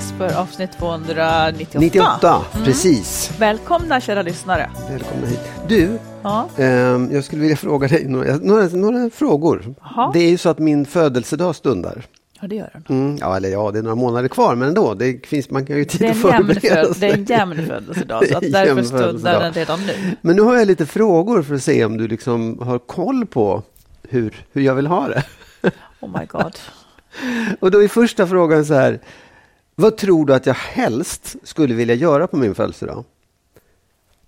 Dags för avsnitt 298. 98, precis. Välkomna kära lyssnare. Välkomna hit. Du, Ja. ehm, jag skulle vilja fråga dig några, några, några frågor. Jaha. Det är ju så att min födelsedag stundar. ja, det gör den. Mm, ja, eller ja, det är några månader kvar, men ändå. Det finns, man kan ju tid att förbereda föd- det är en sig. jämn födelsedag, så att därför stundar den redan nu. Men nu har jag lite frågor för att se om du liksom har koll på hur, hur jag vill ha det. Oh my god. Och då är första frågan så här. Vad tror du att jag helst skulle vilja göra på min födelsedag?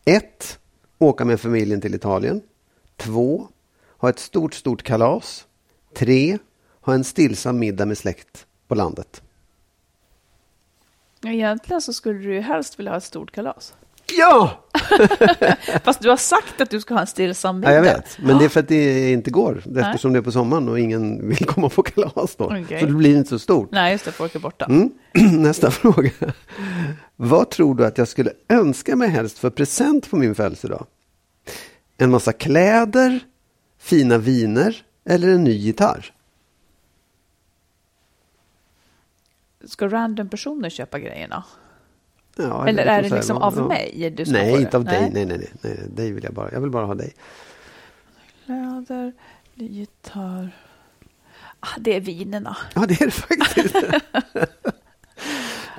1. Åka med familjen till Italien. 2. Ha ett stort, stort kalas. 3. Ha en stillsam middag med släkt på landet. Egentligen så skulle du ju helst vilja ha ett stort kalas. Ja! Fast du har sagt att du ska ha en stillsam middag. ja, jag vet. Men det är för att det inte går. Eftersom det är på sommaren och ingen vill komma på kalas då. Okej. Så det blir inte så stort. Nej, just det, folk är borta. Mm. Nästa fråga. Vad tror du att jag skulle önska mig helst för present på min födelsedag? En massa kläder, fina viner eller en ny gitarr? Ska random personer köpa grejerna? Ja, Eller är det liksom ja. av mig du ska Nej, inte av dig. Nej. Nej, nej, nej, nej. Dig vill jag bara. Jag vill bara ha dig. Kläder, gitarr. Ah, det är vinerna. Ja, det är det faktiskt.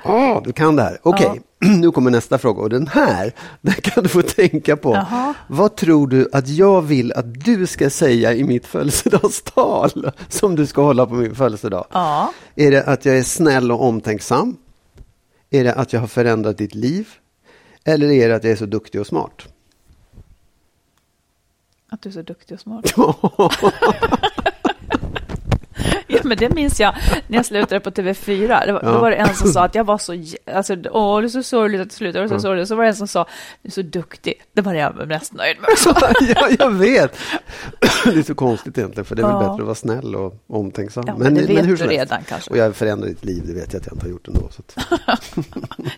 Ja, du kan det här. Okej, nu kommer nästa fråga. Och den här, den kan du få tänka på. Jaha. Vad tror du att jag vill att du ska säga i mitt födelsedagstal som du ska hålla på min födelsedag? Ja. Är det att jag är snäll och omtänksam? Är det att jag har förändrat ditt liv? Eller är det att jag är så duktig och smart? Att du är så duktig och smart. Ja, men det minns jag när jag slutade på TV4. Det var, Då Ja. var det en som sa att jag var så... Alltså, åh, det är så sorgligt att du slutade. Det så sorgligt. Så var det en som sa, du är så duktig. Det var jag mest nöjd med. Så, ja, jag vet. Det är så konstigt egentligen, för det är väl Ja. bättre att vara snäll och omtänksam. Ja, men det vet hur du redan kanske. Och jag förändrar ditt liv, det vet jag att jag inte har gjort ändå. Så att...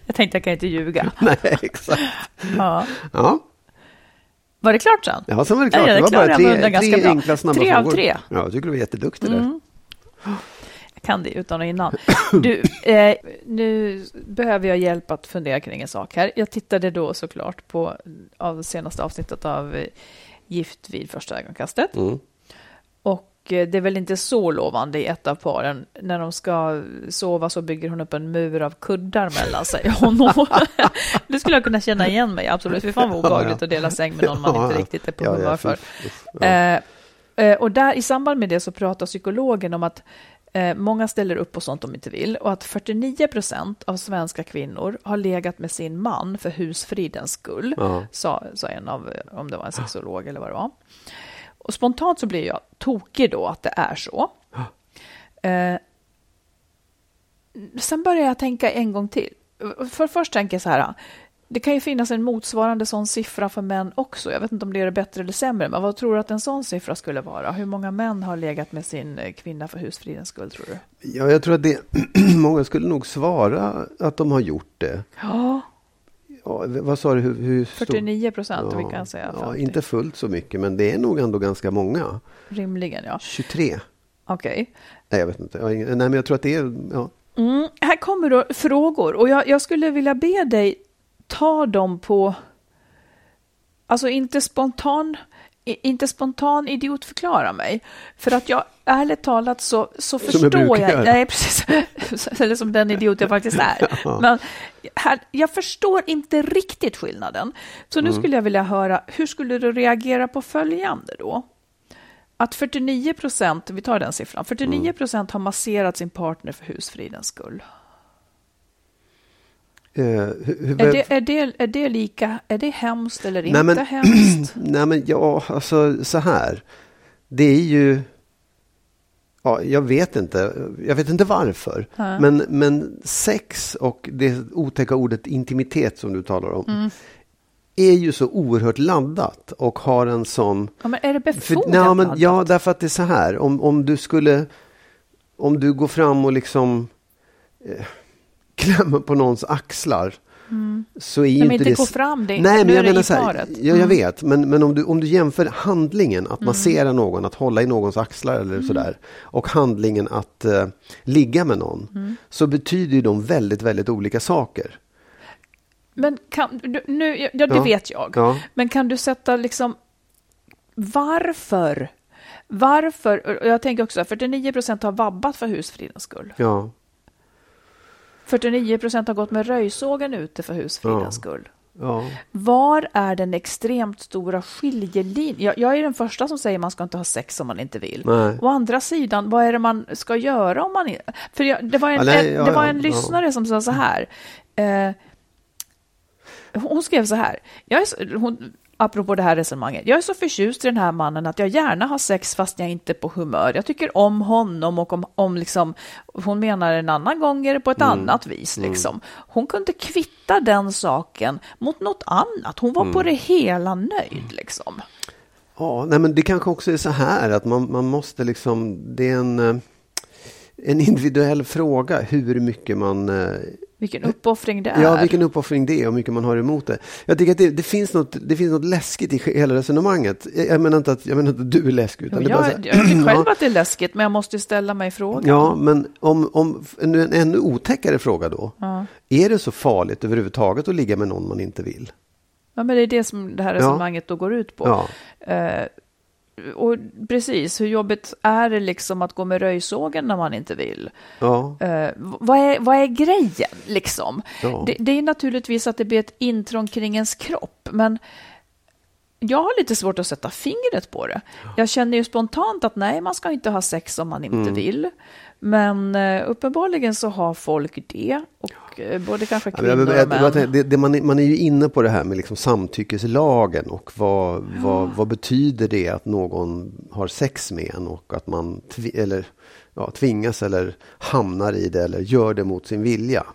jag tänkte jag kan inte ljuga. Nej, exakt. Ja. Ja, Var det klart sen? ja sen var det klart. Ja, det det var bara tre, tre enkla, snabba Tre av frågor. tre. Ja, jag tycker du var jätteduktig där. Mm. Jag kan det utan och innan. Du, eh, nu behöver jag hjälp att fundera kring en sak här. Jag tittade då såklart på av senaste avsnittet av eh, Gift vid första ögonkastet. Mm. Och eh, det är väl inte så lovande i ett av paren. När de ska sova så bygger hon upp en mur av kuddar mellan sig och honom. det skulle jag kunna känna igen mig absolut. Fy fan vad obehagligt att dela säng med någon man inte riktigt är på humör för. Ja. Eh, och där, i samband med det så pratar psykologen om att Eh, många ställer upp på sånt de inte vill och att 49 procent av svenska kvinnor har legat med sin man för husfridens skull, Ja. sa, sa en av, om det var en sexolog eller vad det var. Och spontant så blir jag tokig då att det är så. Eh, sen börjar jag tänka en gång till. För först tänker jag så här, det kan ju finnas en motsvarande sån siffra för män också. Jag vet inte om det är bättre eller sämre, men vad tror du att en sån siffra skulle vara? Hur många män har legat med sin eh, kvinna för husfridens skull, tror du? Ja, jag tror att det, många skulle nog svara att de har gjort det. Ja, Ja, vad sa du? Hur, hur stor- 49 procent, vi kan säga 50. ja, inte fullt så mycket, men det är nog ändå ganska många. Rimligen, ja. 23? Okej. Nej, jag vet inte. Jag ingen, nej, men jag tror att det är... Ja. Mm, här kommer då frågor och jag, jag skulle vilja be dig ta dem på, alltså inte spontan, inte spontan idiotförklara mig. För att jag ärligt talat så, så Som förstår jag, nej precis, eller som den idiot jag faktiskt är. Ja. Men här, jag förstår inte riktigt skillnaden. Så Mm. nu skulle jag vilja höra, hur skulle du reagera på följande då? Att 49 procent, vi tar den siffran, 49 procent har masserat sin partner för husfridens skull. Eh, hur, Är det, är, det, är det lika, är det hemskt eller inte Nej, men- hemskt? Nej, men ja, alltså så här. Det är ju... Ja, jag vet inte. Jag vet inte varför. Men, men sex och det otäcka ordet intimitet som du talar om Mm. är ju så oerhört laddat och har en sån... Ja, men är det För, befogat? nej, men, ja, därför att det är så här. Om, om du skulle... Om du går fram och liksom eh, klämmer på någons axlar så är men inte det... gå fram, det är- Nej, men jag menar så här. Ja, jag Mm. vet. Men, men om, du, om du jämför handlingen att massera någon, att hålla i någons axlar eller Mm. sådär och handlingen att eh, ligga med någon Mm. så betyder ju de väldigt, väldigt olika saker. Men kan, du- nu, ja, det Ja. vet jag. Ja. Men kan du sätta liksom varför? Varför? Jag tänker också att 49 procent har vabbat för husfridens skull. Ja. 49 procent har gått med röjsågen ute för husfridens skull. Ja. Var är den extremt stora skiljelinjen? Jag, jag är den första som säger man ska inte ha sex om man inte vill. Nej. Å andra sidan, vad är det man ska göra om man inte... För jag, det var en, Ja, nej, ja, det var en lyssnare som sa så här. Eh, hon skrev så här. Jag är hon, apropå det här resonemanget. Jag är så förtjust i den här mannen att jag gärna har sex fast jag inte är på humör. Jag tycker om honom och om, om liksom, hon menar en annan gång är det på ett Mm. annat vis. Liksom. Hon kunde kvitta den saken mot något annat. Hon var Mm. på det hela nöjd. Liksom. Ja, nej, men det kanske också är så här att man, man måste liksom, det är en, eh, en individuell fråga hur mycket man eh, Vilken uppoffring det är. Ja, vilken uppoffring det är och hur mycket man har emot det. Jag tycker att det, det, finns, något, det finns något läskigt i hela resonemanget. Jag jag menar inte att, jag menar inte att du är läskig. Utan Jo, det är jag, jag tycker själv Ja. att det är läskigt, men jag måste ju ställa mig frågan. Ja, men om, om en, en ännu otäckare fråga då. Ja. Är det så farligt överhuvudtaget att ligga med någon man inte vill? Ja, men det är det som det här Ja. resonemanget då går ut på. Ja, Eh, och precis, hur jobbigt är det liksom att gå med röjsågen när man inte vill? ja, Eh, vad, är, vad är grejen liksom? Ja. Det, det är naturligtvis att det blir ett intrång kring ens kropp, men jag har lite svårt att sätta fingret på det. Jag känner ju spontant att nej, man ska inte ha sex om man inte Mm. vill. Men eh, uppenbarligen så har folk det, och eh, både kanske Ja, men kvinnor och män. det, det man, är- man är ju inne på det här med liksom samtyckeslagen och vad, vad, vad betyder det att någon har sex med en och att man tvi, eller, ja, tvingas eller hamnar i det eller gör det mot sin vilja.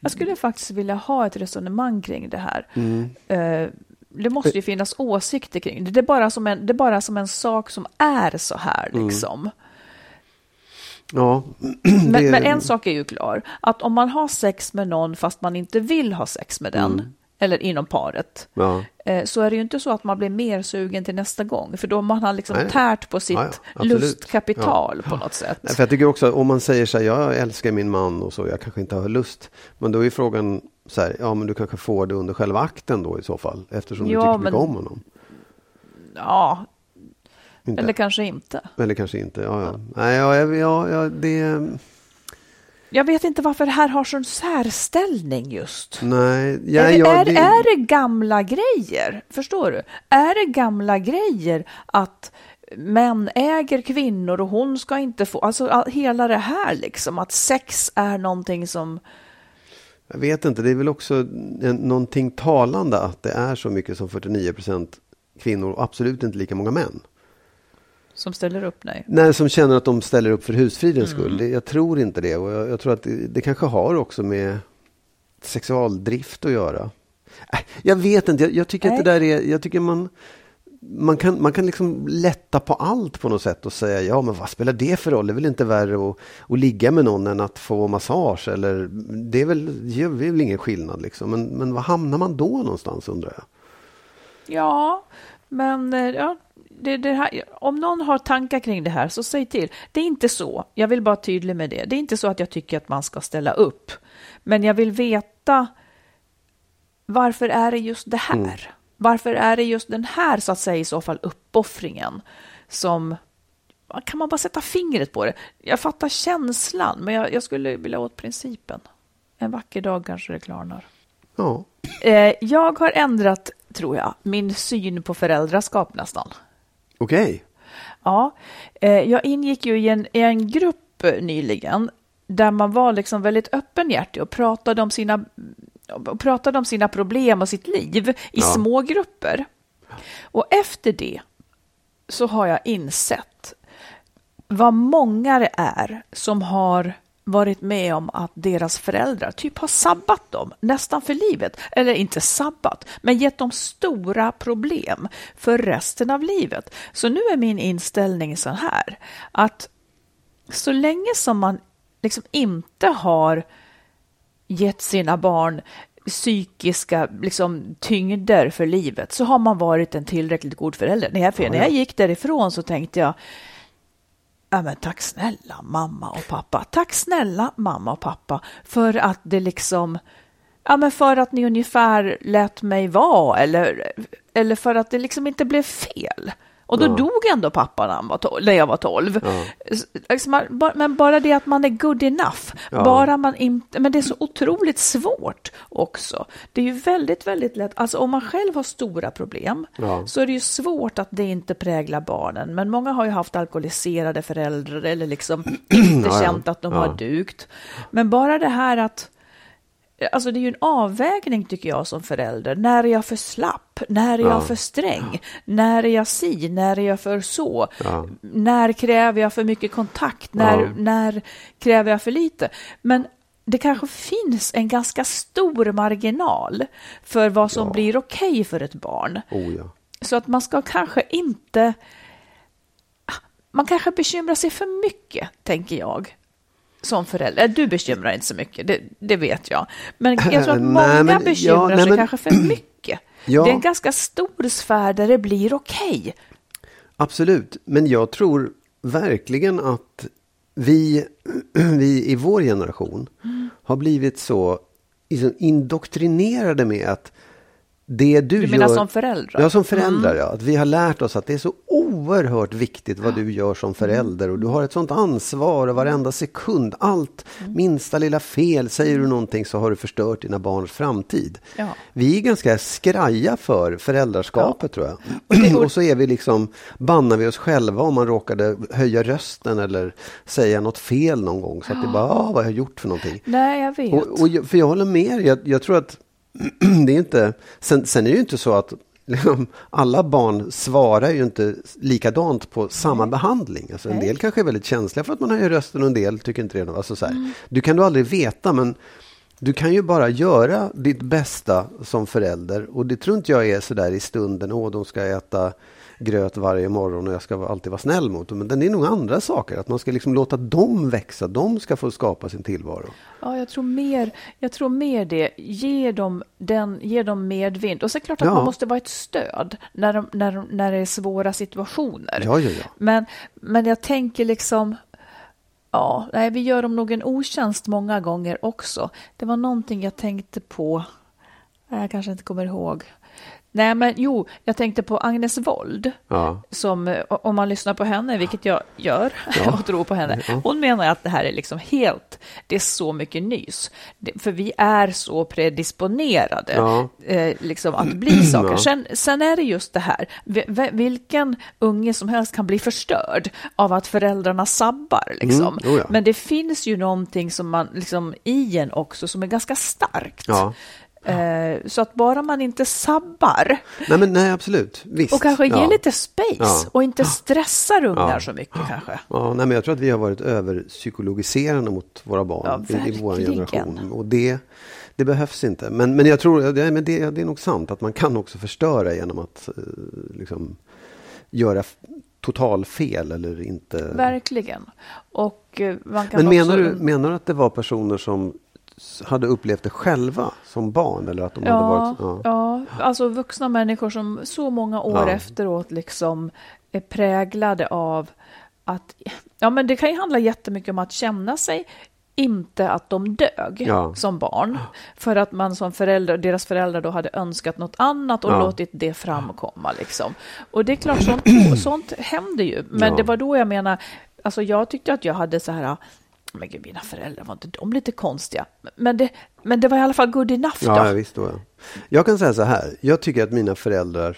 Jag skulle faktiskt vilja ha ett resonemang kring det här. Mm. Eh, det måste ju finnas åsikter kring det. Det är bara som en, det bara som en sak som är så här. Mm. Ja, Men, det- men en sak är ju klar. Att om man har sex med någon fast man inte vill ha sex med den, Mm. eller inom paret, ja. eh, så är det ju inte så att man blir mer sugen till nästa gång. För då man har liksom Nej. tärt på sitt Ja, ja, lustkapital på något sätt. Nej, För jag tycker också att om man säger så här, jag älskar min man och så, jag kanske inte har lust. Men då är frågan så här, ja men du kanske får det under själva akten då i så fall. Eftersom du tycker mycket men- om honom. Ja, Inte. eller kanske inte. Eller kanske inte. Ja, ja. Nej, ja, ja, ja, det... jag vet inte varför det här har sån särställning just. Nej, ja, är, det, ja, är, det, är det gamla grejer? Förstår du? Är det gamla grejer att män äger kvinnor och hon ska inte få... Alltså all- hela det här liksom, att sex är någonting som... Jag vet inte, det är väl också en, någonting talande att det är så mycket som 49 procent kvinnor och absolut inte lika många män. Som ställer upp, nej. Nej, som känner att de ställer upp för husfridens skull. Det, jag tror inte det. Och jag, jag tror att det, det kanske har också med sexualdrift att göra. Äh, Jag vet inte, jag, jag tycker Nej. att det där är, jag tycker man man kan, man kan liksom lätta på allt på något sätt och säga ja men vad spelar det för roll? Det är väl inte värre att, att ligga med någon än att få massage eller det är väl, gör väl ingen skillnad liksom. Men, men var hamnar man då någonstans undrar jag? Ja, men eh, ja, det, det här, om någon har tankar kring det här så säg till. Det är inte så, jag vill bara tydlig med det. Det är inte så att jag tycker att man ska ställa upp. Men jag vill veta varför är det just det här? Varför är det just den här, så att säga, i så fall uppoffringen som kan man bara sätta fingret på det? Jag fattar känslan, men jag, jag skulle vilja åt principen. En vacker dag kanske det klarnar. Ja, Eh, jag har ändrat, tror jag, min syn på föräldraskap nästan. Okej. Ja, eh, jag ingick ju i en, i en grupp eh, nyligen där man var liksom väldigt öppenhjärtig och pratade om sina, och pratade om sina problem och sitt liv i Ja. små grupper. Och efter det så har jag insett vad många det är som har varit med om att deras föräldrar typ har sabbat dem nästan för livet. Eller inte sabbat, men gett dem stora problem för resten av livet. Så nu är min inställning så här att så länge som man liksom inte har gett sina barn psykiska liksom, tyngder för livet så har man varit en tillräckligt god förälder. När jag, för när jag gick därifrån så tänkte jag Ja, men tack snälla mamma och pappa. Tack snälla mamma och pappa för att det liksom, ja men för att ni ungefär lät mig vara eller, eller för att det liksom inte blev fel. Och då Ja. dog ändå pappa när, han var tolv, när jag var tolv. Ja. Ba- men bara det att man är good enough. Ja. Bara man inte, men det är så otroligt svårt också. Det är ju väldigt, väldigt lätt, alltså om man själv har stora problem så är det ju svårt att det inte präglar barnen. Men många har ju haft alkoholiserade föräldrar eller liksom inte känt att de har dugt. Men bara det här att Alltså det är ju en avvägning tycker jag som förälder. När är jag för slapp? När är Ja. jag för sträng? När är jag si? När är jag för så? Ja. När kräver jag för mycket kontakt? När, Ja. när kräver jag för lite? Men det kanske finns en ganska stor marginal för vad som blir okej för ett barn. Oh. Så att man ska kanske inte... Man kanske bekymrar sig för mycket, tänker jag. Som förälder. Du bekymrar inte så mycket, det, det vet jag. Men jag tror att Nej, många men- bekymrar ja, nej, sig men- kanske för mycket. Ja. Det är en ganska stor sfär där det blir okej. Absolut, men jag tror verkligen att vi, vi i vår generation har blivit så liksom indoktrinerade med att det du, Du gör... menar som föräldrar? Ja, som föräldrar. Ja. Att vi har lärt oss att det är så oerhört viktigt vad du gör som förälder och du har ett sånt ansvar och varenda sekund, allt minsta lilla fel, säger du någonting så har du förstört dina barns framtid. Ja. Vi är ganska skraja för föräldraskapet tror jag. och- och så är vi liksom, bannar vi oss själva om man råkade höja rösten eller säga något fel någon gång. Så att det bara, ah, vad har jag gjort för någonting? Nej, jag vet. Och, och, jag- för jag håller med jag, jag tror att det är inte, sen, sen är det ju inte så att liksom, alla barn svarar ju inte likadant på samma behandling. Alltså, en Nej. del kanske är väldigt känsliga för att man höjer rösten och en del tycker inte det. Alltså, så här. Du kan du aldrig veta men du kan ju bara göra ditt bästa som förälder och det tror inte jag är så där i stunden, åh de ska äta gröt varje morgon och jag ska alltid vara snäll mot dem. Men det är nog andra saker, att man ska liksom låta dem växa, de ska få skapa sin tillvaro. Ja, jag tror mer, jag tror mer det. Ge dem, den, ge dem medvind. Och så är det klart att Ja. man måste vara ett stöd när, de, när, de, när det är svåra situationer. Ja, ja, ja. Men, men jag tänker liksom, ja, nej, vi gör dem nog en otjänst många gånger också. Det var någonting jag tänkte på, jag kanske inte kommer ihåg. Nej, men jo, jag tänkte på Agnes Wold. Ja. Som, eh, om man lyssnar på henne, vilket jag gör Ja. och tror på henne. Hon menar att det här är liksom helt, det är så mycket nys. För vi är så predisponerade Ja. eh, liksom att bli saker. Sen, sen är det just det här, vi- vi- vilken unge som helst kan bli förstörd av att föräldrarna sabbar. Liksom. Mm, oh. Men det finns ju någonting som man, liksom, i en också som är ganska starkt. Ja. Eh, så att bara man inte sabbar Nej, men nej, absolut. Visst. och kanske ja. lite space Ja. och inte stressar ungar så mycket kanske. Ja, nej, men jag tror att vi har varit överpsykologiserande mot våra barn i, i vår generation. Och det, det behövs inte. Men, men jag tror det, men det, det är nog sant att man kan också förstöra genom att eh, liksom, göra f- total fel eller inte. Verkligen. Och eh, man kan Men menar också... du, menar du att det var personer som hade upplevt det själva som barn? Eller att de hade Ja, varit, ja. ja. alltså vuxna människor som så många år Ja. efteråt liksom är präglade av att, ja men det kan ju handla jättemycket om att känna sig inte att de dög Ja. som barn. För att man som förälder, deras föräldrar då hade önskat något annat och Ja. låtit det framkomma. Liksom. Och det är klart, sånt, sånt händer ju. Men Ja. det var då jag menar, alltså jag tyckte att jag hade så här, men gud, mina föräldrar var inte de lite konstiga? Men det, men det var i alla fall good enough då. Ja, visst. Ja. Jag kan säga så här. Jag tycker att mina föräldrar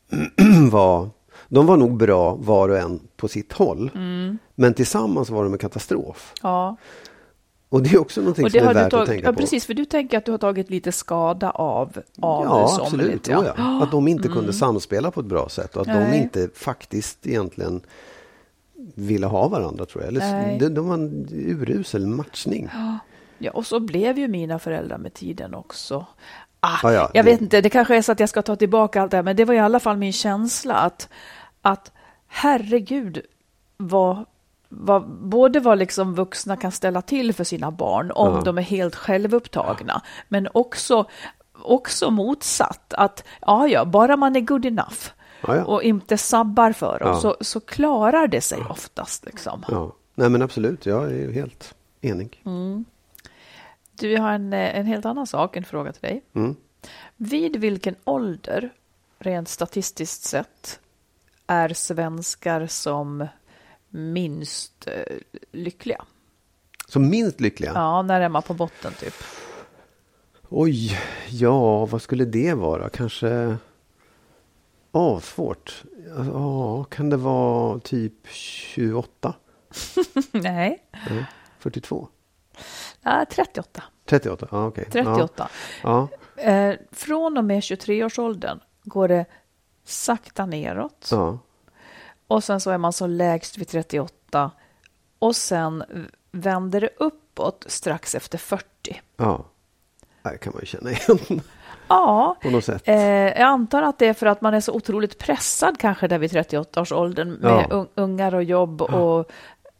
var... De var nog bra var och en på sitt håll. Mm. Men tillsammans var de en katastrof. Ja. Och det är också någonting som är värt att tagit, tänka ja, på. precis, för du tänker att du har tagit lite skada av, av Ja, absolut. Ja. Ja. Att de inte kunde samspela på ett bra sätt och att de Mm. Nej. inte faktiskt egentligen ville ha varandra tror jag. Eller, de, de var en urusel matchning. Ja, och så blev ju mina föräldrar med tiden också. Ah, Ja, ja, jag det- vet inte, det kanske är så att jag ska ta tillbaka allt det här, men det var i alla fall min känsla att, att herregud, vad, vad, både vad liksom vuxna kan ställa till för sina barn om Ja. de är helt självupptagna, men också, också motsatt, att ja, ja, bara man är good enough Ja, ja. och inte sabbar för Ja. så, så klarar det sig oftast. Liksom. Ja. Nej men absolut, jag är ju helt enig. Du, jag har en, eh, en helt annan sak, en fråga till dig. Mm. Vid vilken ålder, rent statistiskt sett, är svenskar som minst eh, lyckliga? Så minst lyckliga? Ja, när är man på botten typ? Oj, ja vad skulle det vara? Kanske... Ja, svårt. Ja, kan det vara typ 28? Nej, Nej, 42? ja, 38. 38? Ja, okej. 38. Ja. Eh, från och med 23-årsåldern går det sakta neråt. Ja. Och sen så är man så lägst vid 38. Och sen vänder det uppåt strax efter 40. ja. Det kan man ju känna igen Ja, på något sätt. Eh, jag antar att det är för att man är så otroligt pressad kanske där vid 38-årsåldern med Ja. un- ungar och jobb och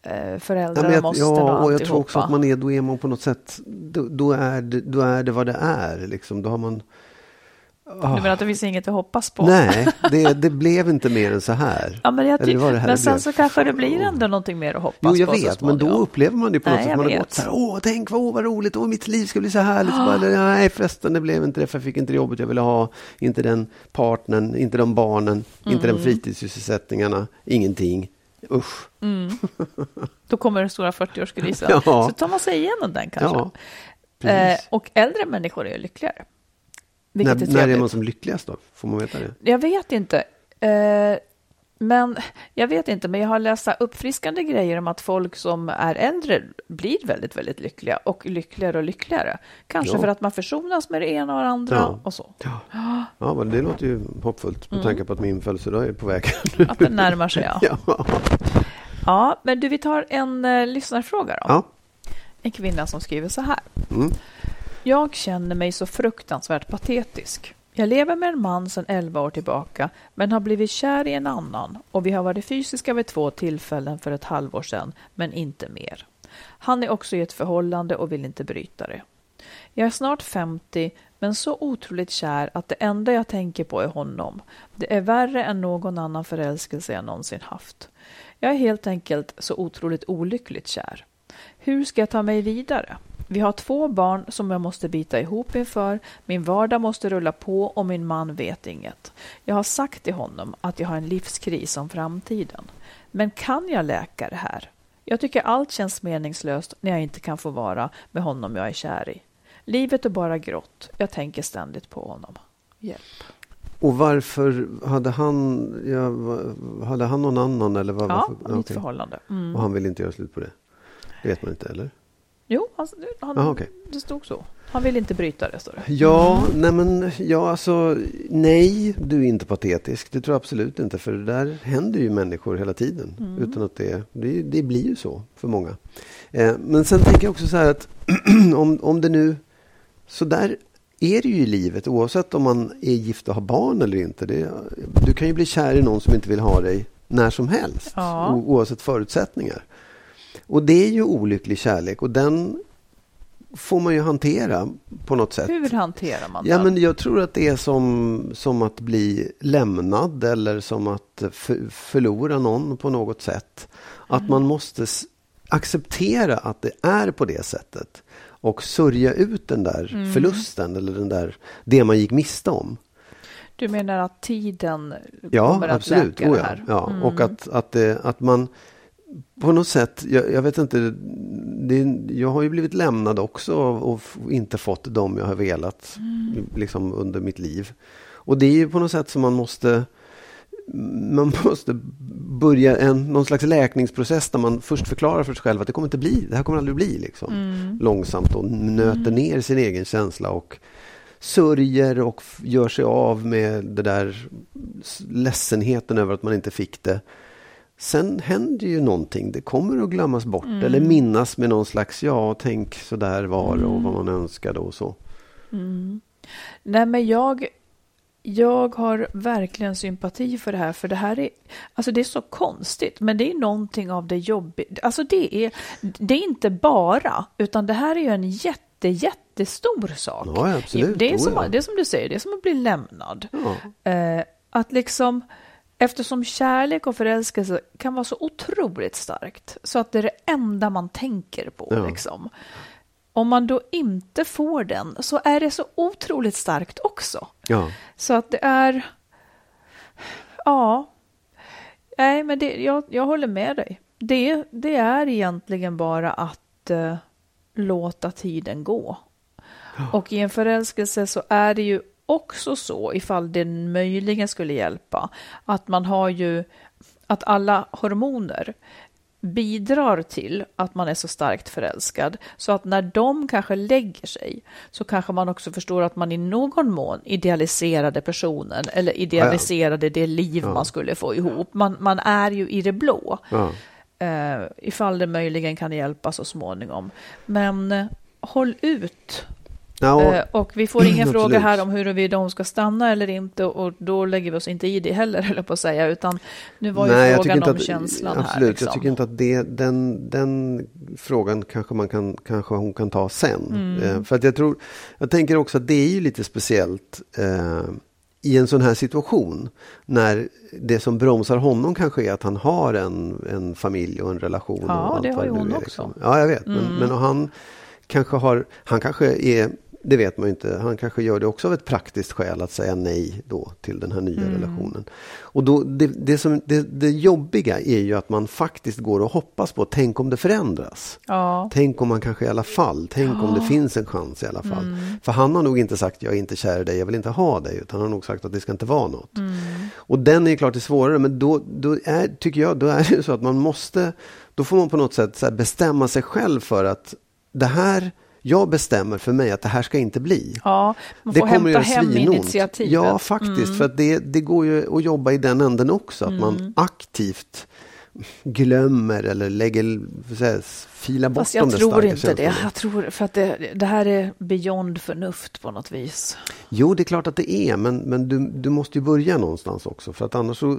eh, föräldrar Ja, men och jag, måsten ja, och och jag tror också att man är, då är man på något sätt, då, då, är, det, då är det vad det är. Liksom. Då har man... Du menar att det finns inget att hoppas på? Nej, det, det blev inte mer än så här. Ja, men jag Eller ty- var det här men sen blev? så kanske det blir ändå någonting mer att hoppas Jo, jag på vet, men då upplever man det på något Nej, sätt. Man har gått så här, åh, tänk vad, åh, vad roligt, åh, mitt liv ska bli så härligt. Så bara, eller, nej, förresten, det blev inte det, för jag fick inte det jobbet jag ville ha, inte den partnern, inte de barnen, inte Mm. de fritidssysselsättningarna, ingenting. Usch. Då kommer den stora 40-årskrisen. Ja. Så tar man sig igenom den kanske. Ja, eh, och äldre människor är ju lyckligare. när, Vilket är när är man som lyckligast då? Får man veta det? Jag vet inte. Eh, men jag vet inte, men jag har läst uppfriskande grejer om att folk som är äldre blir väldigt, väldigt lyckliga och lyckligare och lyckligare. Kanske Ja. för att man försonas med det ena och det andra Ja. och så. Ja, ja men det låter ju hoppfullt med tanke på att min födelsedag är på väg. Mm. Att det närmar sig, ja. ja. Ja, men du, vi tar en eh, lyssnarfråga då. ja. En kvinna som skriver så här. Mm. Jag känner mig så fruktansvärt patetisk. Jag lever med en man sedan 11 år tillbaka, men har blivit kär i en annan och vi har varit fysiska vid två tillfällen för ett halvår sedan, men inte mer. Han är också i ett förhållande och vill inte bryta det. Jag är snart 50, men så otroligt kär att det enda jag tänker på är honom. Det är värre än någon annan förälskelse jag någonsin haft. Jag är helt enkelt så otroligt olyckligt kär. Hur ska jag ta mig vidare? Vi har två barn som jag måste bita ihop inför. Min vardag måste rulla på och min man vet inget. Jag har sagt till honom att jag har en livskris om framtiden. Men kan jag läka det här? Jag tycker allt känns meningslöst när jag inte kan få vara med honom jag är kär i. Livet är bara grått. Jag tänker ständigt på honom. Hjälp. Och varför hade han, ja, hade han någon annan? Eller vad, Ja, varför? mitt okej. förhållande. Mm. Och han vill inte göra slut på det? Det vet man inte, eller? Jo, han, han, Aha, okej. det stod så. Han vill inte bryta det, står det. Ja, nej men, ja alltså, nej, du är inte patetisk. Det tror jag absolut inte. För det där händer ju människor hela tiden. Mm. Utan att det, det, det blir ju så för många. Eh, men sen tänker jag också så här att om, om det nu, så där är det ju i livet oavsett om man är gift och har barn eller inte. Det, du kan ju bli kär i någon som inte vill ha dig när som helst. Ja. O, oavsett förutsättningar. Och det är ju olycklig kärlek och den får man ju hantera på något sätt. Hur hanterar man Ja, den? men jag tror att det är som, som att bli lämnad eller som att för, förlora någon på något sätt. Att man måste s- acceptera att det är på det sättet och sörja ut den där förlusten eller den där, det man gick miste om. Du menar att tiden Ja, kommer att absolut. läka Oh, det ja. här? Ja. Mm. Och att, att, det, att man på något sätt, jag, jag vet inte, det, jag har ju blivit lämnad också och, och inte fått dem jag har velat Mm. liksom under mitt liv. Och det är ju på något sätt som man måste man måste börja en, någon slags läkningsprocess där man först förklarar för sig själv att det kommer inte bli, det här kommer aldrig bli liksom. Mm. Långsamt och nöter ner sin egen känsla och sörjer och gör sig av med det där ledsenheten över att man inte fick det. Sen händer ju någonting. Det kommer att glömmas bort eller minnas med någon slags ja, tänk så där var och vad man önskade och så. Mm. Nej, men jag, jag har verkligen sympati för det här, för det här är, alltså det är så konstigt, men det är någonting av det jobbiga. Alltså det är, det är inte bara, utan det här är ju en jätte, jättestor sak. Ja. Det är, som, det är som du säger, det är som att bli lämnad. Ja. Eh, att liksom, eftersom kärlek och förälskelse kan vara så otroligt starkt, så att det är det enda man tänker på. Ja. Liksom. Om man då inte får den, så är det så otroligt starkt också. Ja. Så att det är... Ja. Nej, men det, jag, jag håller med dig. Det, det är egentligen bara att eh, låta tiden gå. Och i en förälskelse så är det ju också så, ifall det möjligen skulle hjälpa, att man har ju att alla hormoner bidrar till att man är så starkt förälskad. Så att när de kanske lägger sig så kanske man också förstår att man i någon mån idealiserade personen eller idealiserade det liv Ja. man skulle få ihop. Man, man är ju i det blå. Ja. Eh, ifall det möjligen kan hjälpa så småningom. Men eh, håll ut. Och- Eh, och vi får ingen Absolut. fråga här om huruvida hon ska stanna eller inte och då lägger vi oss inte i det heller, jag på att säga, utan nu var ju Nej, frågan om att, känslan absolut, här. Liksom. Jag tycker inte att det, den, den frågan kanske, man kan, kanske hon kan ta sen. Mm. Eh, för att jag, tror, jag tänker också att det är ju lite speciellt eh, i en sån här situation. När det som bromsar honom kanske är att han har en, en familj och en relation. Ja, och allt det har ju hon också. liksom. Ja, jag vet. Men, Mm. men och han kanske har, han kanske är det vet man ju inte. Han kanske gör det också av ett praktiskt skäl att säga nej då till den här nya Mm. relationen. Och då, det, det, som, det, det jobbiga är ju att man faktiskt går och hoppas på, tänk om det förändras. Ja, Tänk om man kanske i alla fall, tänk om det finns en chans i alla fall. Mm. För han har nog inte sagt jag är inte kär i dig, jag vill inte ha dig. Utan han har nog sagt att det ska inte vara något. Mm. Och den är ju klart det svårare, men då, då är, tycker jag, då är det så att man måste, då får man på något sätt bestämma sig själv för att det här, jag bestämmer för mig att det här ska inte bli. ja man Det får kommer hämta hem initiativet. Ja, faktiskt. För att det, det går ju att jobba i den änden också. Att Mm. man aktivt glömmer eller lägger, här, filar bort Fast jag tror inte det. Jag tror för att det, det här är beyond förnuft på något vis. Jo, det är klart att det är, men, men du, du måste ju börja någonstans också. För att annars så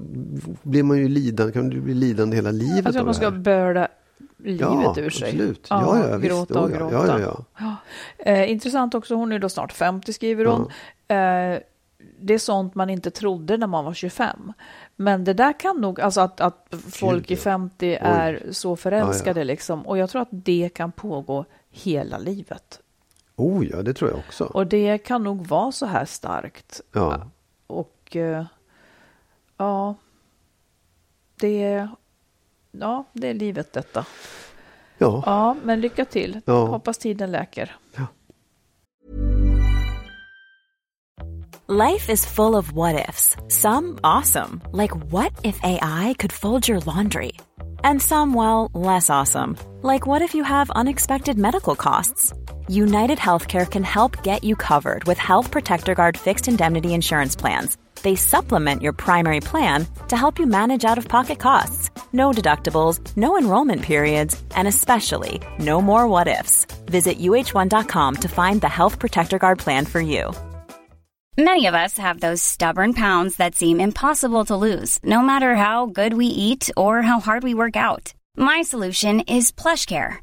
blir man ju lidande, kan du bli lidande hela livet Jag tror man det ska här. Livet ja, ur sig. Absolut. Ja, ja, visst. gråta och ja. gråta. Ja, ja, ja. Eh, intressant också, hon är då snart 50 skriver hon. Eh, det är sånt man inte trodde när man var 25. Men det där kan nog, alltså att, att folk i ja. 50 är så förälskade Ja, liksom. Och jag tror att det kan pågå hela livet. Oh ja, det tror jag också. Och det kan nog vara så här starkt. Ja. Och eh, ja, det är, ja, det är livet detta. Ja. Ja, men lycka till. Ja. Hoppas tiden läker. Life is full of what ifs. Some awesome, like what if AI could fold your laundry? And some, well, less awesome, like what if you have unexpected medical costs? United Healthcare can help get you covered with Health Protector Guard fixed indemnity insurance plans. They supplement your primary plan to help you manage out of pocket costs. No deductibles, no enrollment periods, and especially no more what ifs. Visit uh1.com to find the Health Protector Guard plan for you. Many of us have those stubborn pounds that seem impossible to lose, no matter how good we eat or how hard we work out. My solution is PlushCare.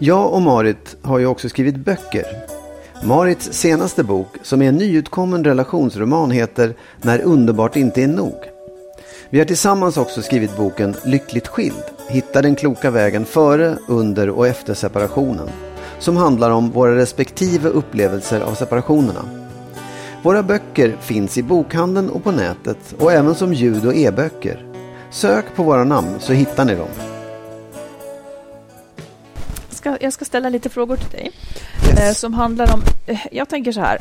Jag och Marit har ju också skrivit böcker. Marits senaste bok, som är en nyutkommen relationsroman, heter När underbart inte är nog. Vi har tillsammans också skrivit boken Lyckligt skild. Hitta den kloka vägen före, under och efter separationen. Som handlar om våra respektive upplevelser av separationerna. Våra böcker finns i bokhandeln och på nätet och även som ljud och e-böcker. Sök på våra namn så hittar ni dem. Ska, jag ska ställa lite frågor till dig. Yes. Eh, som handlar om, eh, jag tänker så här.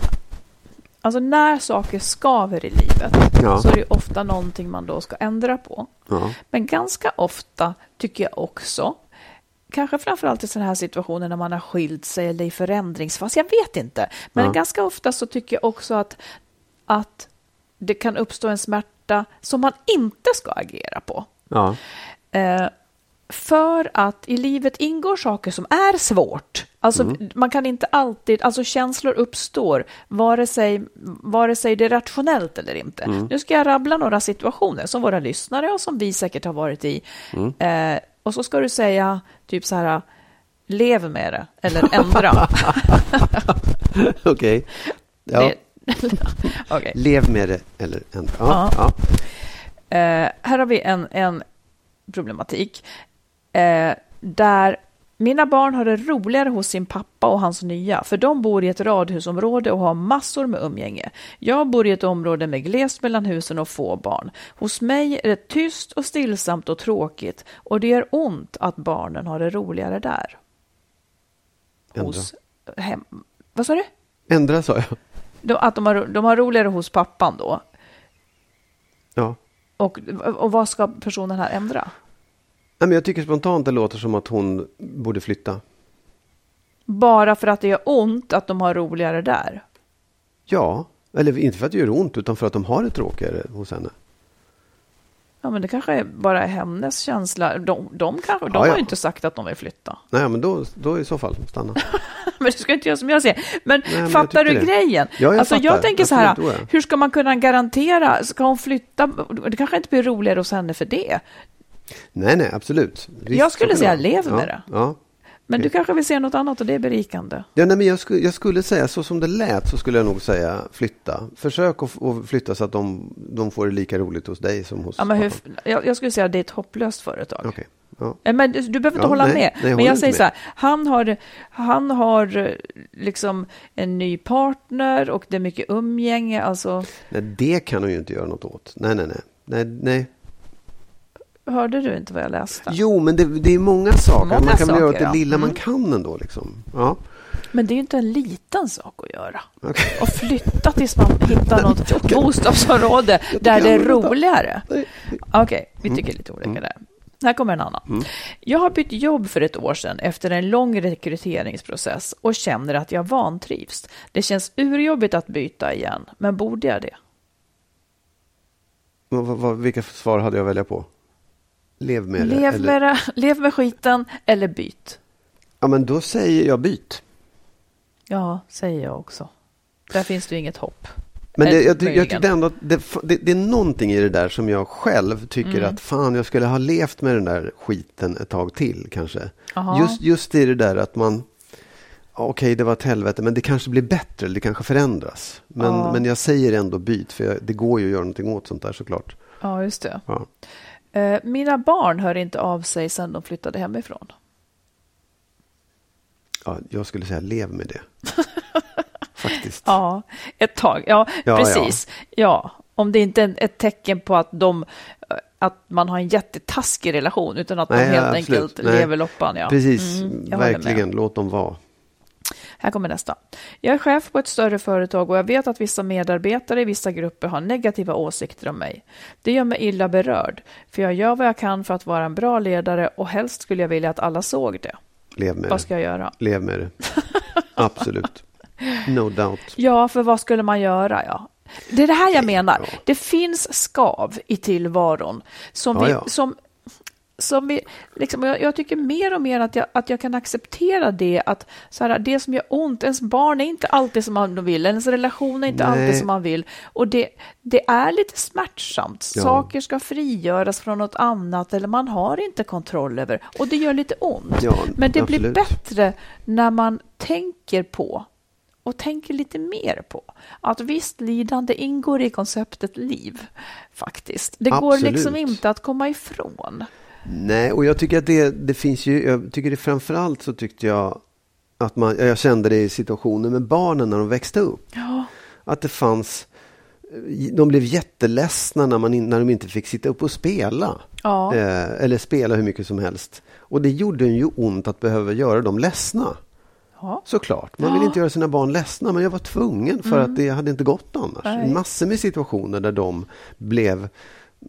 Alltså när saker skaver i livet Ja. så är det ofta någonting man då ska ändra på. Ja. Men ganska ofta tycker jag också, kanske framförallt i sådana här situationer när man har skilt sig eller i förändringsfas, jag vet inte. Men Ja. ganska ofta så tycker jag också att, att det kan uppstå en smärta som man inte ska agera på. Ja. Eh, för att i livet ingår saker som är svårt. Alltså, Mm. Man kan inte alltid, alltså känslor uppstår, vare sig, vare sig det är rationellt eller inte. Mm. Nu ska jag rabbla några situationer som våra lyssnare och som vi säkert har varit i. Mm. Eh, och så ska du säga typ så här, lev med det eller ändra. Okej. Ja. Det- Okej. Lev med det eller ändra. Ja. Ja. Ja. Eh, här har vi en, en problematik eh, där mina barn har det roligare hos sin pappa och hans nya, för de bor i ett radhusområde och har massor med umgänge. Jag bor i ett område med glest mellan husen och få barn. Hos mig är det tyst och stillsamt och tråkigt och det gör ont att barnen har det roligare där. Ändra. Hos hem... Vad sa du? Ändra sa jag. De, att de har, de har roligare hos pappan då. Ja. Och, och vad ska personen här ändra? Nej, men jag tycker spontant det låter som att hon borde flytta. Bara för att det gör ont att de har roligare där? Ja, eller inte för att det gör ont utan för att de har det tråkigare hos henne. Ja, men det kanske är bara hennes känsla. De, de, kanske, de Ja, har ja. ju inte sagt att de vill flytta. Nej, men då, då i så fall stanna. Men du ska inte göra som jag säger. Men, jag fattar du det. grejen? Ja, jag alltså, jag fattar. tänker så här, hur ska man kunna garantera, ska hon flytta? Det kanske inte blir roligare hos henne för det. Nej, nej, absolut. Visst, Jag skulle säga lev med ja, det. Ja. Men du Okej. kanske vill se något annat och det är berikande. Ja, nej, men jag, skulle, jag skulle säga, så som det lät, så skulle jag nog säga flytta. Försök att, att flytta så att de, de får det lika roligt hos dig som hos Ja, men hur, jag, jag skulle säga att det är ett hopplöst företag. Okej. Ja. Eh, Men du du behöver inte Ja, hålla nej, med. nej, jag men jag säger med. så här, han har, han har eh, liksom en ny partner och det är mycket umgänge. Alltså, Nej, det kan hon ju inte göra något åt. Nej, nej, nej. nej, nej. Hörde du inte vad jag läste? Jo, men det, det är många saker. Många man kan väl göra saker, det ja. lilla man Mm. kan ändå. Liksom. Ja. Men det är ju inte en liten sak att göra. Okej. Och flytta tills man hittar något bostadsområde där det är roligare. Okej, vi tycker lite olika där. Här kommer en annan. Jag har bytt jobb för ett år sedan efter en lång rekryteringsprocess och känner att jag vantrivs. Det känns urjobbigt att byta igen, men borde jag det? Vad, vilka svar hade jag att välja på? Lev med det. Lev eller- med, det, lev med skiten eller byt. Ja, men då säger jag byt. Ja, säger jag också. Där finns det ju inget hopp. Men det, Eller jag, jag tyckte ändå att det, det, det är någonting i det där som jag själv tycker Mm. att fan, jag skulle ha levt med den där skiten ett tag till kanske. Just, just i det där att man, okej det var ett helvete, men det kanske blir bättre, eller det kanske förändras. Men, Ja. men jag säger ändå byt, för jag, det går ju att göra någonting åt sånt där såklart. Ja, just det. Ja. Eh, Mina barn hör inte av sig sedan de flyttade hemifrån. Ja, jag skulle säga lev med det. Faktiskt. Ja, ett tag. Ja, Ja, precis. Ja. om det inte är ett tecken på att, de, att man har en jättetaskig relation, utan att Nej, de helt ja, absolut. enkelt Nej. lever loppan. Ja. Precis, Mm, verkligen. Låt dem vara. Här kommer nästa. Jag är chef på ett större företag och jag vet att vissa medarbetare i vissa grupper har negativa åsikter om mig. Det gör mig illa berörd, för jag gör vad jag kan för att vara en bra ledare och helst skulle jag vilja att alla såg det. Lev med Vad ska jag göra? Lev med det. Absolut. No doubt. Ja, för vad skulle man göra? Ja. Det är det här jag menar. Det finns skav i tillvaron som Ja, vi, ja. som, som vi liksom, jag, jag tycker mer och mer att jag, att jag kan acceptera det, att så här, det som gör ont, ens barn är inte alltid som man vill, ens relation är inte Nej. alltid som man vill. Och det, det är lite smärtsamt. Ja. Saker ska frigöras från något annat eller man har inte kontroll över. Och det gör lite ont. Ja, Men det blir absolut. bättre när man tänker på och tänker lite mer på att visst lidande ingår i konceptet liv faktiskt. Det går Absolut. liksom inte att komma ifrån. Nej, och jag tycker att det, det finns ju, jag tycker det framförallt så tyckte jag att man, jag kände det i situationer med barnen när de växte upp. Ja, Att det fanns, de blev jätteledsna när, man, när de inte fick sitta upp och spela. ja, Eh, eller spela hur mycket som helst. Och det gjorde ju ont att behöva göra dem ledsna. ja. Såklart, man vill inte göra sina barn ledsna men jag var tvungen för att det hade inte gått annars. Nej. Massor med situationer där de blev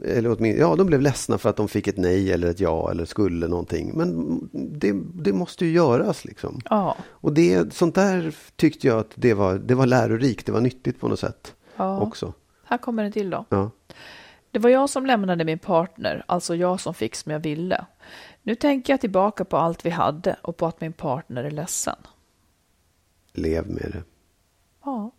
eller åtminstone, ja, de blev ledsna för att de fick ett nej eller ett ja eller skulle någonting. Men det, det måste ju göras liksom. ja. Och det, sånt där tyckte jag att det var, det var lärorikt, det var nyttigt på något sätt ja. också. Här kommer det till då. Ja. Det var jag som lämnade min partner, alltså jag som fick som jag ville. Nu tänker jag tillbaka på allt vi hade och på att min partner är ledsen. Lev med det. Ja.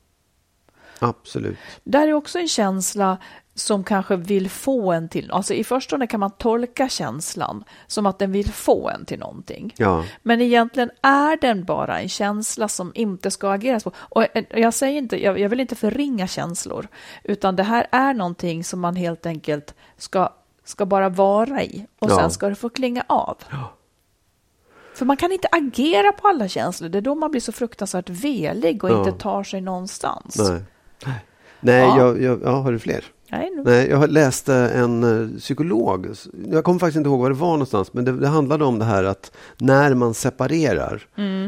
Absolut. Där är också en känsla som kanske vill få en till, alltså i förstone kan man tolka känslan som att den vill få en till någonting. Ja, Men egentligen är den bara en känsla som inte ska ageras på. Och jag säger inte, jag, vill inte förringa känslor, utan det här är någonting som man helt enkelt ska, ska bara vara i och Ja. sen ska det få klinga av. För man kan inte agera på alla känslor, det är då man blir så fruktansvärt velig och Ja. inte tar sig någonstans. nej. Nej, Ja. jag, jag, ja, har du fler? Nej, nu. Nej, jag läste en eh, psykolog. Jag kommer faktiskt inte ihåg var det var någonstans. Men det, det handlade om det här att när man separerar.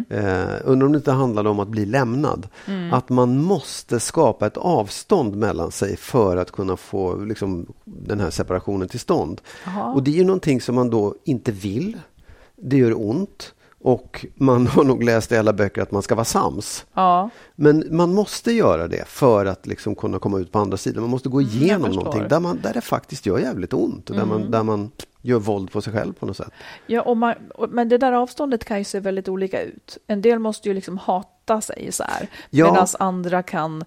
Eh, undrar om det inte handlade om att bli lämnad. Att man måste skapa ett avstånd mellan sig för att kunna få liksom, den här separationen till stånd. Jaha. Och det är ju någonting som man då inte vill. Det gör ont. Och man har nog läst i alla böcker att man ska vara sams. Ja, Men man måste göra det för att liksom kunna komma ut på andra sidan. Man måste gå igenom. Mm. någonting där, man, där det faktiskt gör jävligt ont. Och där, man, där man gör våld på sig själv på något sätt. ja och man, men det där avståndet kan ju se väldigt olika ut. En del måste ju liksom hata sig så här, Ja. medan andra kan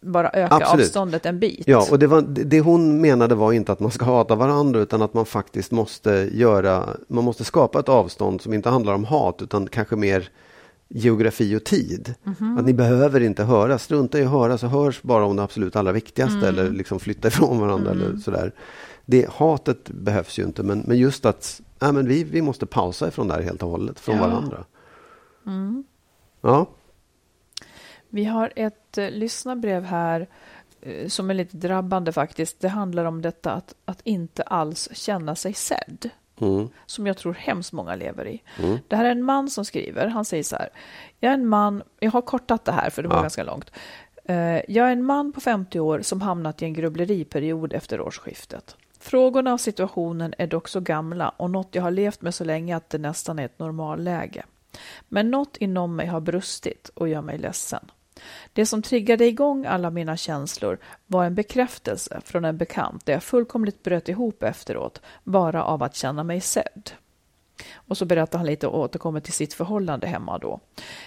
bara öka Absolut. avståndet en bit. Ja, och det, var, det hon menade var inte att man ska hata varandra utan att man faktiskt måste göra, man måste skapa ett avstånd som inte handlar om hat utan kanske mer geografi och tid. Mhm. Att ni behöver inte höra, strunta i att höra så hörs bara om det absolut allra viktigaste Mm. eller liksom flytta ifrån varandra eller sådär. Det, hatet behövs ju inte men, men just att ja, men vi, vi måste pausa ifrån det här helt och hållet, från Ja. Mm. varandra. Ja, Vi har ett eh, lyssnarbrev här eh, som är lite drabbande faktiskt. Det handlar om detta att, att inte alls känna sig sedd mm. som jag tror hemskt många lever i. Mm. Det här är en man som skriver. Han säger så här. Jag är en man. Jag har kortat det här för det var ja. ganska långt. Uh, jag är en man på 50 år som hamnat i en grubbleriperiod efter årsskiftet. Frågorna och situationen är dock så gamla och något jag har levt med så länge att det nästan är ett normalläge. Men något inom mig har brustit och gör mig ledsen. Det som triggade igång alla mina känslor var en bekräftelse från en bekant där jag fullkomligt bröt ihop efteråt, bara av att känna mig sedd. Och så berättar han lite och återkommer till sitt förhållande hemma då.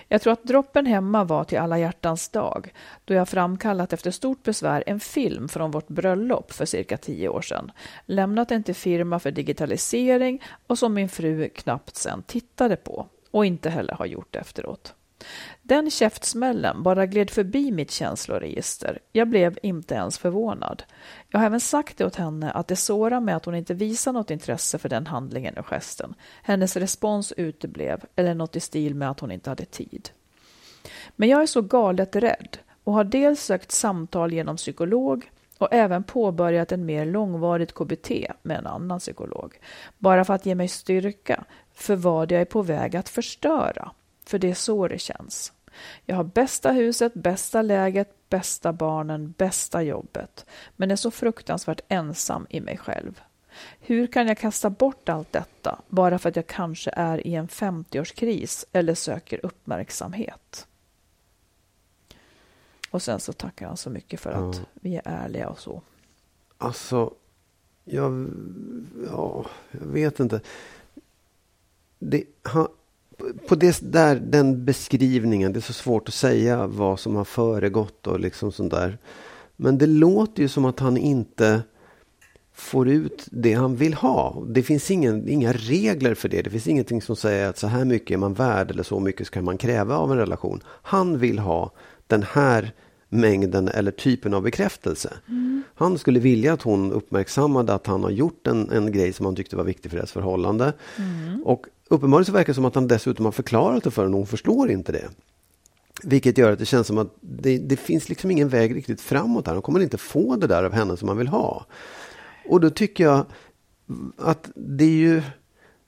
Jag tror att droppen hemma var till alla hjärtans dag, då jag framkallat efter stort besvär en film från vårt bröllop för cirka tio år sedan, lämnat den till firma för digitalisering och som min fru knappt sen tittade på och inte heller har gjort efteråt. Den käftsmällen bara gled förbi mitt känsloregister. Jag blev inte ens förvånad. Jag har även sagt det åt henne att det sårar mig att hon inte visar något intresse för den handlingen och gesten. Hennes respons uteblev, eller något i stil med att hon inte hade tid. Men jag är så galet rädd och har dels sökt samtal genom psykolog och även påbörjat en mer långvarigt KBT med en annan psykolog. Bara för att ge mig styrka för vad jag är på väg att förstöra. För det är så det känns. Jag har bästa huset, bästa läget, bästa barnen, bästa jobbet, men är så fruktansvärt ensam i mig själv. Hur kan jag kasta bort allt detta bara för att jag kanske är i en 50-årskris eller söker uppmärksamhet? Och sen så tackar han så mycket för att ja. vi är ärliga och så. Alltså, jag, ja, jag vet inte. Det, han, på det, där, den beskrivningen, det är så svårt att säga vad som har föregått och liksom sånt där. Men det låter ju som att han inte får ut det han vill ha. Det finns ingen, inga regler för det. Det finns ingenting som säger att så här mycket är man värd eller så mycket ska man kräva av en relation. Han vill ha den här mängden eller typen av bekräftelse. Mm. Han skulle vilja att hon uppmärksammade att han har gjort en, en grej som han tyckte var viktig för deras förhållande. Mm. Och Uppenbarligen så verkar det som att han dessutom har förklarat det för henne och hon förstår inte det. Vilket gör att det känns som att det, det finns liksom ingen väg riktigt framåt här. Han kommer inte få det där av henne som han vill ha. Och då tycker jag att det är ju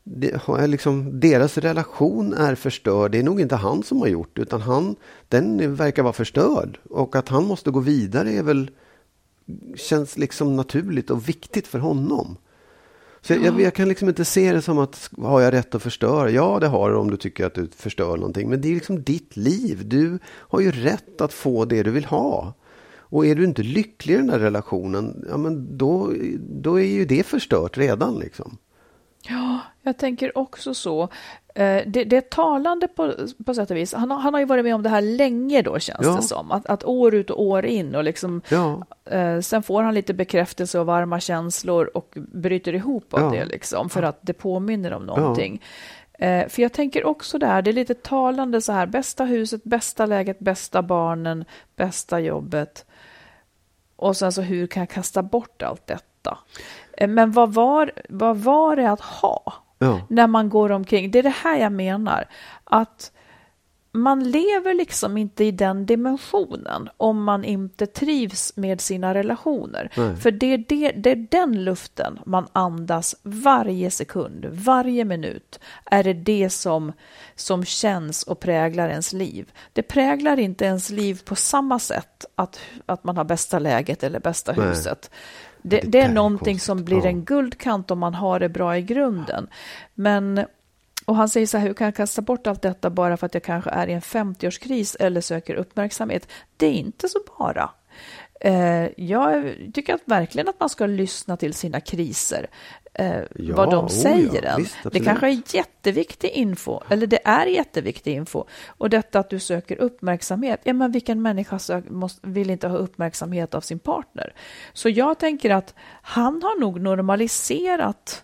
det, liksom, deras relation är förstörd. Det är nog inte han som har gjort det, utan han, den verkar vara förstörd. Och att han måste gå vidare är väl, känns liksom naturligt och viktigt för honom. Så jag, jag, kan liksom inte se det som att har jag rätt att förstöra? Ja, det har du om du tycker att du förstör någonting. Men det är liksom ditt liv. Du har ju rätt att få det du vill ha. Och är du inte lycklig i den där relationen, ja men då, då är ju det förstört redan liksom. Ja, jag tänker också så. Eh, det, det är talande på, på sätt och vis. Han, han har ju varit med om det här länge då känns ja. det som. Att, att år ut och år in och liksom ja. eh, sen får han lite bekräftelse och varma känslor och bryter ihop av ja. det liksom för att det påminner om någonting. Eh, för jag tänker också där, det är lite talande så här, bästa huset, bästa läget, bästa barnen, bästa jobbet. Och sen så hur kan jag kasta bort allt detta? Eh, men vad var, vad var det att ha? Ja. När man går omkring. Det är det här jag menar. Att man lever liksom inte i den dimensionen om man inte trivs med sina relationer. Nej. För det är, det, det är den luften man andas varje sekund, varje minut. Är det det som, som känns och präglar ens liv. Det präglar inte ens liv på samma sätt att, att man har bästa läget eller bästa Nej. huset. Det, det, det är någonting konstigt. som blir en guldkant om man har det bra i grunden. Men, och han säger så här, hur kan jag kasta bort allt detta bara för att jag kanske är i en 50-årskris eller söker uppmärksamhet? Det är inte så bara. Eh, jag tycker att verkligen att man ska lyssna till sina kriser eh, ja, vad de säger oh ja, visst, det kanske är jätteviktig info, eller det är jätteviktig info. Och detta att du söker uppmärksamhet, ja men vilken människa sök, måste, vill inte ha uppmärksamhet av sin partner? Så jag tänker att han har nog normaliserat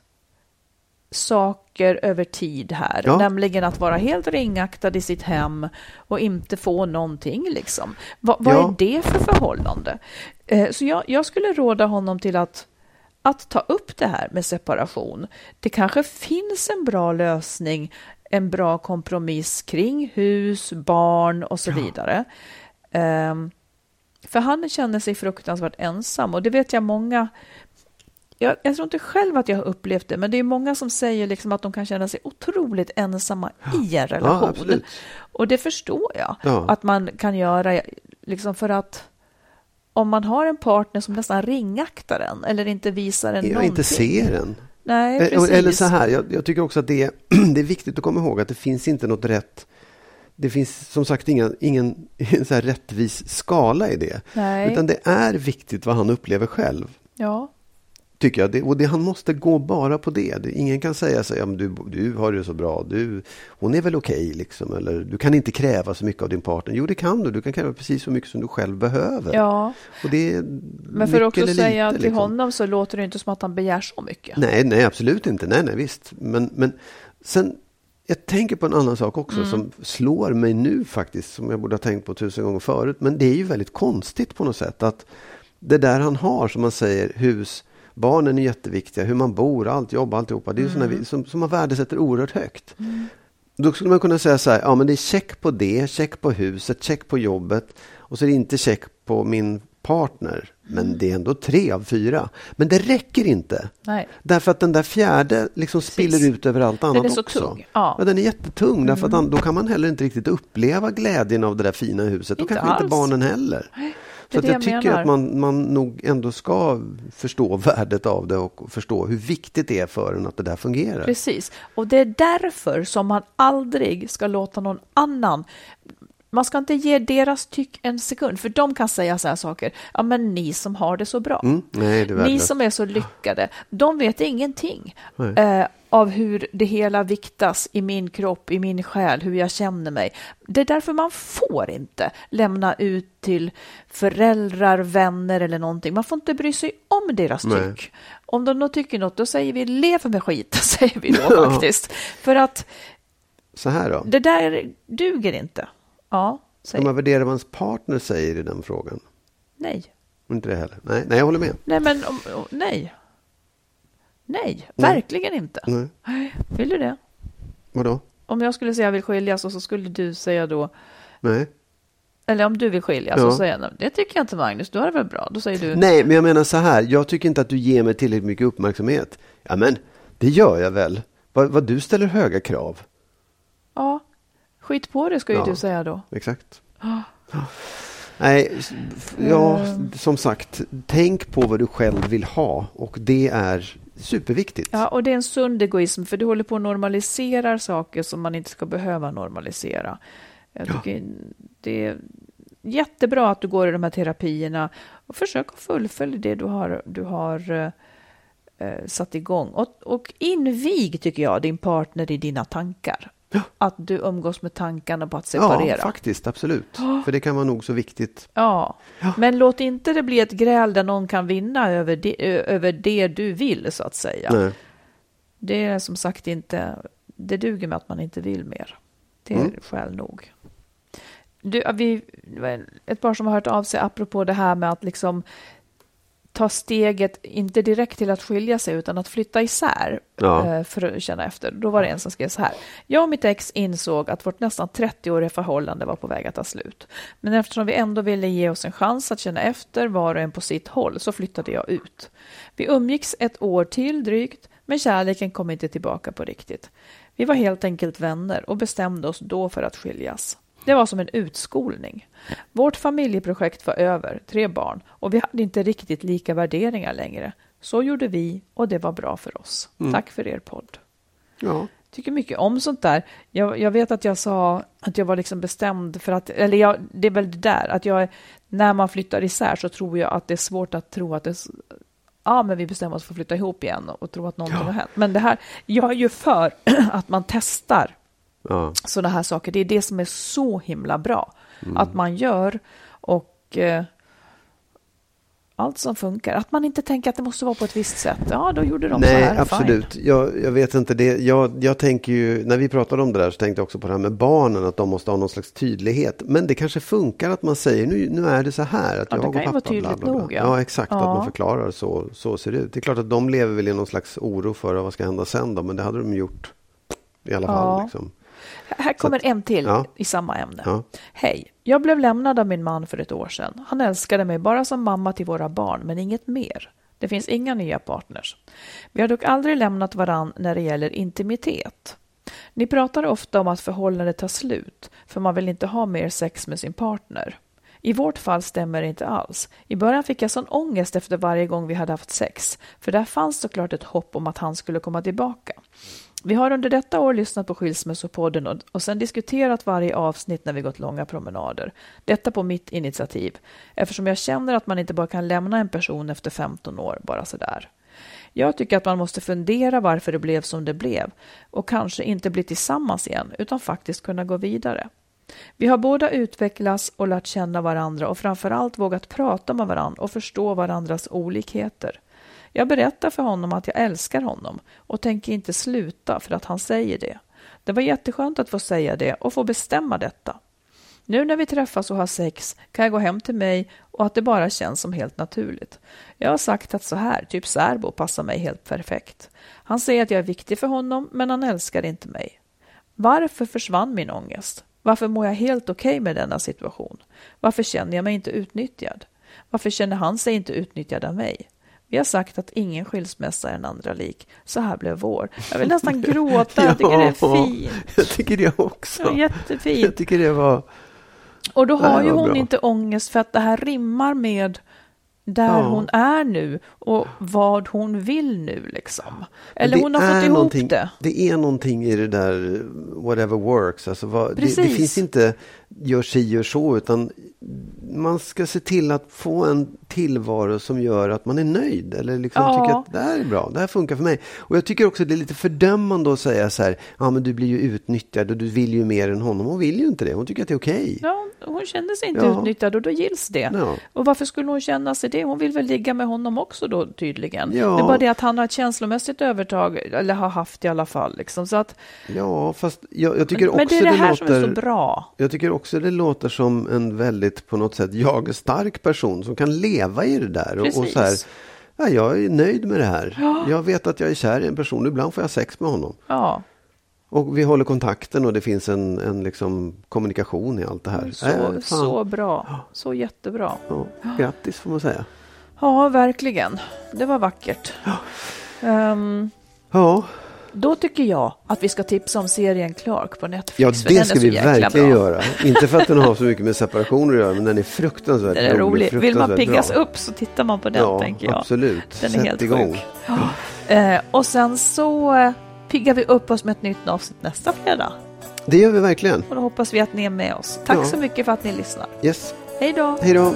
saker över tid här, ja. nämligen att vara helt ringaktad i sitt hem och inte få någonting. Liksom. Va, vad ja. är det för förhållande? Eh, så jag, jag, skulle råda honom till att att ta upp det här med separation. Det kanske finns en bra lösning, en bra kompromiss kring hus, barn och så ja. vidare. Um, för han känner sig fruktansvärt ensam och det vet jag många jag, jag tror inte själv att jag har upplevt det, men det är många som säger liksom att de kan känna sig otroligt ensamma i en relation. Ja, och det förstår jag Ja. att man kan göra, liksom för att om man har en partner som nästan ringaktar en eller inte visar en Jag någonting. inte ser den. Nej, Eh, precis. Eller så här, jag, jag tycker också att det är, det är viktigt att komma ihåg att det finns inte något rätt det finns som sagt ingen, ingen så rättvis skala i det. Nej. Utan det är viktigt vad han upplever själv. Ja, Tycker jag. Det, och det, han måste gå bara på det. det ingen kan säga så ja, men du, du har det så bra. Du, hon är väl okej liksom. Eller du kan inte kräva så mycket av din partner. Jo, det kan du. Du kan kräva precis så mycket som du själv behöver. ja. Och det är men för att också säga lite, till liksom. honom så låter det inte som att han begär så mycket. Nej, nej, absolut inte. Nej, nej, visst. Men, men sen, jag tänker på en annan sak också Mm. som slår mig nu faktiskt, som jag borde ha tänkt på tusen gånger förut. Men det är ju väldigt konstigt på något sätt att det där han har, som man säger, hus, barnen är jätteviktiga, hur man bor, allt jobb, alltihopa. Det är ju Mm. såna, som, som man värdesätter oerhört högt. Då skulle man kunna säga så här, ja men det är check på det, check på huset, check på jobbet och så är det inte check på min partner. Men Mm. det är ändå tre av fyra. Men det räcker inte. Nej. Därför att den där fjärde liksom spiller Precis. ut över allt annat är så också. tung. Ja. Mm. den är jättetung. Därför att han, då kan man heller inte riktigt uppleva glädjen av det där fina huset. Då Inte kanske inte alls. barnen heller. är Så att jag jag tycker menar. att man, man nog ändå ska förstå värdet av det och förstå hur viktigt det är för en att det där fungerar. Precis. Och det är därför som man aldrig ska låta någon annan man ska inte ge deras tyck en sekund, för de kan säga så här saker. Ja, men ni som har det så bra. Mm, nej, det Ni som är så lyckade, de vet ingenting eh, av hur det hela viktas i min kropp, i min själ, hur jag känner mig. Det är därför man får inte lämna ut till föräldrar, vänner eller någonting. Man får inte bry sig om deras Nej. tyck. Om de då tycker något, då säger vi lev med skit, säger vi då faktiskt. För att Så här då. det där duger inte. Ja, Ska säg man värdera vad ens partner säger i den frågan? nej. Inte det heller. Nej, nej jag håller med. Nej, men om, nej. Nej, Nej. verkligen inte. Nej. Nej, Vill du det? Vadå? Om jag skulle säga jag vill skiljas och så skulle du säga då, Nej. eller om du vill skiljas Ja. och säga nej, det tycker jag inte Magnus, du har det väl bra? Då säger du, Nej, men jag menar så här. Jag tycker inte att du ger mig tillräckligt mycket uppmärksamhet. Ja, men det gör jag väl. Vad, vad du ställer höga krav. ja, skit på det ska ju Ja. du säga då. Exakt. Nej, s- f- ja, Ehm. som sagt, tänk på vad du själv vill ha och det är superviktigt. Ja, och det är en sund egoism, för du håller på att normalisera saker som man inte ska behöva normalisera. Ja. det är jättebra att du går i de här terapierna och försök att fullfölja det du har, du har eh, eh, satt igång. Och, och invig, tycker jag, din partner i dina tankar. Att du umgås med tankarna på att separera. Ja, faktiskt, absolut. För det kan vara nog så viktigt. Ja, men låt inte det bli ett gräl där någon kan vinna över det, över det du vill, så att säga. Nej. Det är som sagt inte, det duger med att man inte vill mer. Det är Mm. skäl nog. Du, vi, ett par som har hört av sig apropå det här med att liksom ta steget, inte direkt till att skilja sig, utan att flytta isär Ja. eh, för att känna efter. Då var det en som skrev så här. Jag och mitt ex insåg att vårt nästan 30-åriga förhållande var på väg att ta slut. Men eftersom vi ändå ville ge oss en chans att känna efter var och en på sitt håll så flyttade jag ut. Vi umgicks ett år till drygt, men kärleken kom inte tillbaka på riktigt. Vi var helt enkelt vänner och bestämde oss då för att skiljas. Det var som en utskolning. Vårt familjeprojekt var över, tre barn, och vi hade inte riktigt lika värderingar längre. Så gjorde vi och det var bra för oss. Tack för er podd. Ja. Tycker mycket om sånt där. Jag, jag vet att jag sa att jag var liksom bestämd för att, eller jag, det är väl det där, att jag, när man flyttar isär så tror jag att det är svårt att tro att det Ja, men vi bestämmer oss för att flytta ihop igen och, tro att någonting har hänt. Men det här, jag är ju för att man testar Ja. sådana här saker. Det är det som är så himla bra Mm. att man gör och eh, allt som funkar. Att man inte tänker att det måste vara på ett visst sätt. Ja, då gjorde de så Nej, här. absolut. Jag, jag vet inte det. Jag, jag tänker ju, när vi pratade om det där så tänkte jag också på det här med barnen, att de måste ha någon slags tydlighet. Men det kanske funkar att man säger nu, nu är det så här. Att Ja, jag det kan ju vara tydligt bla, bla, bla. nog, ja. ja. exakt. Att Ja. man förklarar så, så ser det ut. Det är klart att de lever väl i någon slags oro för vad ska hända sen då, men det hade de gjort i alla fall. Liksom. Här kommer en till ja. i samma ämne. Ja. Hej, jag blev lämnad av min man för ett år sedan. Han älskade mig bara som mamma till våra barn, men inget mer. Det finns inga nya partners. Vi har dock aldrig lämnat varann när det gäller intimitet. Ni pratar ofta om att förhållandet tar slut, för man vill inte ha mer sex med sin partner. I vårt fall stämmer det inte alls. I början fick jag sån ångest efter varje gång vi hade haft sex, för där fanns såklart ett hopp om att han skulle komma tillbaka. Vi har under detta år lyssnat på Skilsmässopodden och, och sen diskuterat varje avsnitt när vi gått långa promenader. Detta på mitt initiativ, eftersom jag känner att man inte bara kan lämna en person efter 15 år, bara sådär. Jag tycker att man måste fundera varför det blev som det blev och kanske inte bli tillsammans igen, utan faktiskt kunna gå vidare. Vi har båda utvecklats och lärt känna varandra och framförallt vågat prata med varandra och förstå varandras olikheter. Jag berättar för honom att jag älskar honom och tänker inte sluta för att han säger det. Det var jätteskönt att få säga det och få bestämma detta. Nu när vi träffas och har sex kan jag gå hem till mig och att det bara känns som helt naturligt. Jag har sagt att så här, typ särbo, passar mig helt perfekt. Han säger att jag är viktig för honom, men han älskar inte mig. Varför försvann min ångest? Varför mår jag helt okej okay med denna situation? Varför känner jag mig inte utnyttjad? Varför känner han sig inte utnyttjad av mig? Vi har sagt att ingen skilsmässa är en andra lik. Så här blev vår. Jag vill nästan gråta. Jag tycker det är fint. Jag tycker det också. Ja, jättefint. Jag tycker det var... Och då har ju hon bra. inte ångest för att det här rimmar med där ja. hon är nu och vad hon vill nu liksom. Eller hon har fått ihop det. Det är någonting i det där whatever works. Alltså vad, det, det, finns inte gör si gör så utan man ska se till att få en tillvaro som gör att man är nöjd eller liksom ja. tycker att det här är bra, det här funkar för mig. Och jag tycker också att det är lite fördömande att säga så här, ja men du blir ju utnyttjad och du vill ju mer än honom. Hon vill ju inte det, hon tycker att det är okej. Okay. Ja, hon känner sig inte ja. utnyttjad och då gills det. Ja. Och varför skulle hon känna sig det? Hon vill väl ligga med honom också då tydligen. Ja. Det är bara det att han har ett känslomässigt övertag, eller har haft i alla fall. Liksom. Så att, ja, fast jag, jag tycker men, också men det är det, det här låter, som är så bra. Jag tycker också det låter som en väldigt på något sätt jag-stark person som kan leva i det där. Och, och, så här, ja, jag är nöjd med det här. Ja. Jag vet att jag är kär i en person. Ibland får jag sex med honom. Ja. Och vi håller kontakten och det finns en, en liksom kommunikation i allt det här. Så, äh, så bra. Så jättebra. Ja, grattis får man säga. Ja, verkligen. Det var vackert. Ja. Um, ja. Då tycker jag att vi ska tipsa om serien Clark på Netflix. Ja, det ska vi verkligen bra. göra. Inte för att den har så mycket med separationer att göra, men den är fruktansvärt den är rolig. rolig. Vill man piggas bra. upp så tittar man på den, ja, tänker jag. absolut. Den Sätt är helt igång. sjuk. Ja. Eh, och sen så eh, piggar vi upp oss med ett nytt avsnitt nästa fredag. Det gör vi verkligen. Och då hoppas vi att ni är med oss. Tack ja. så mycket för att ni lyssnar. Yes. Hej då. Hej då.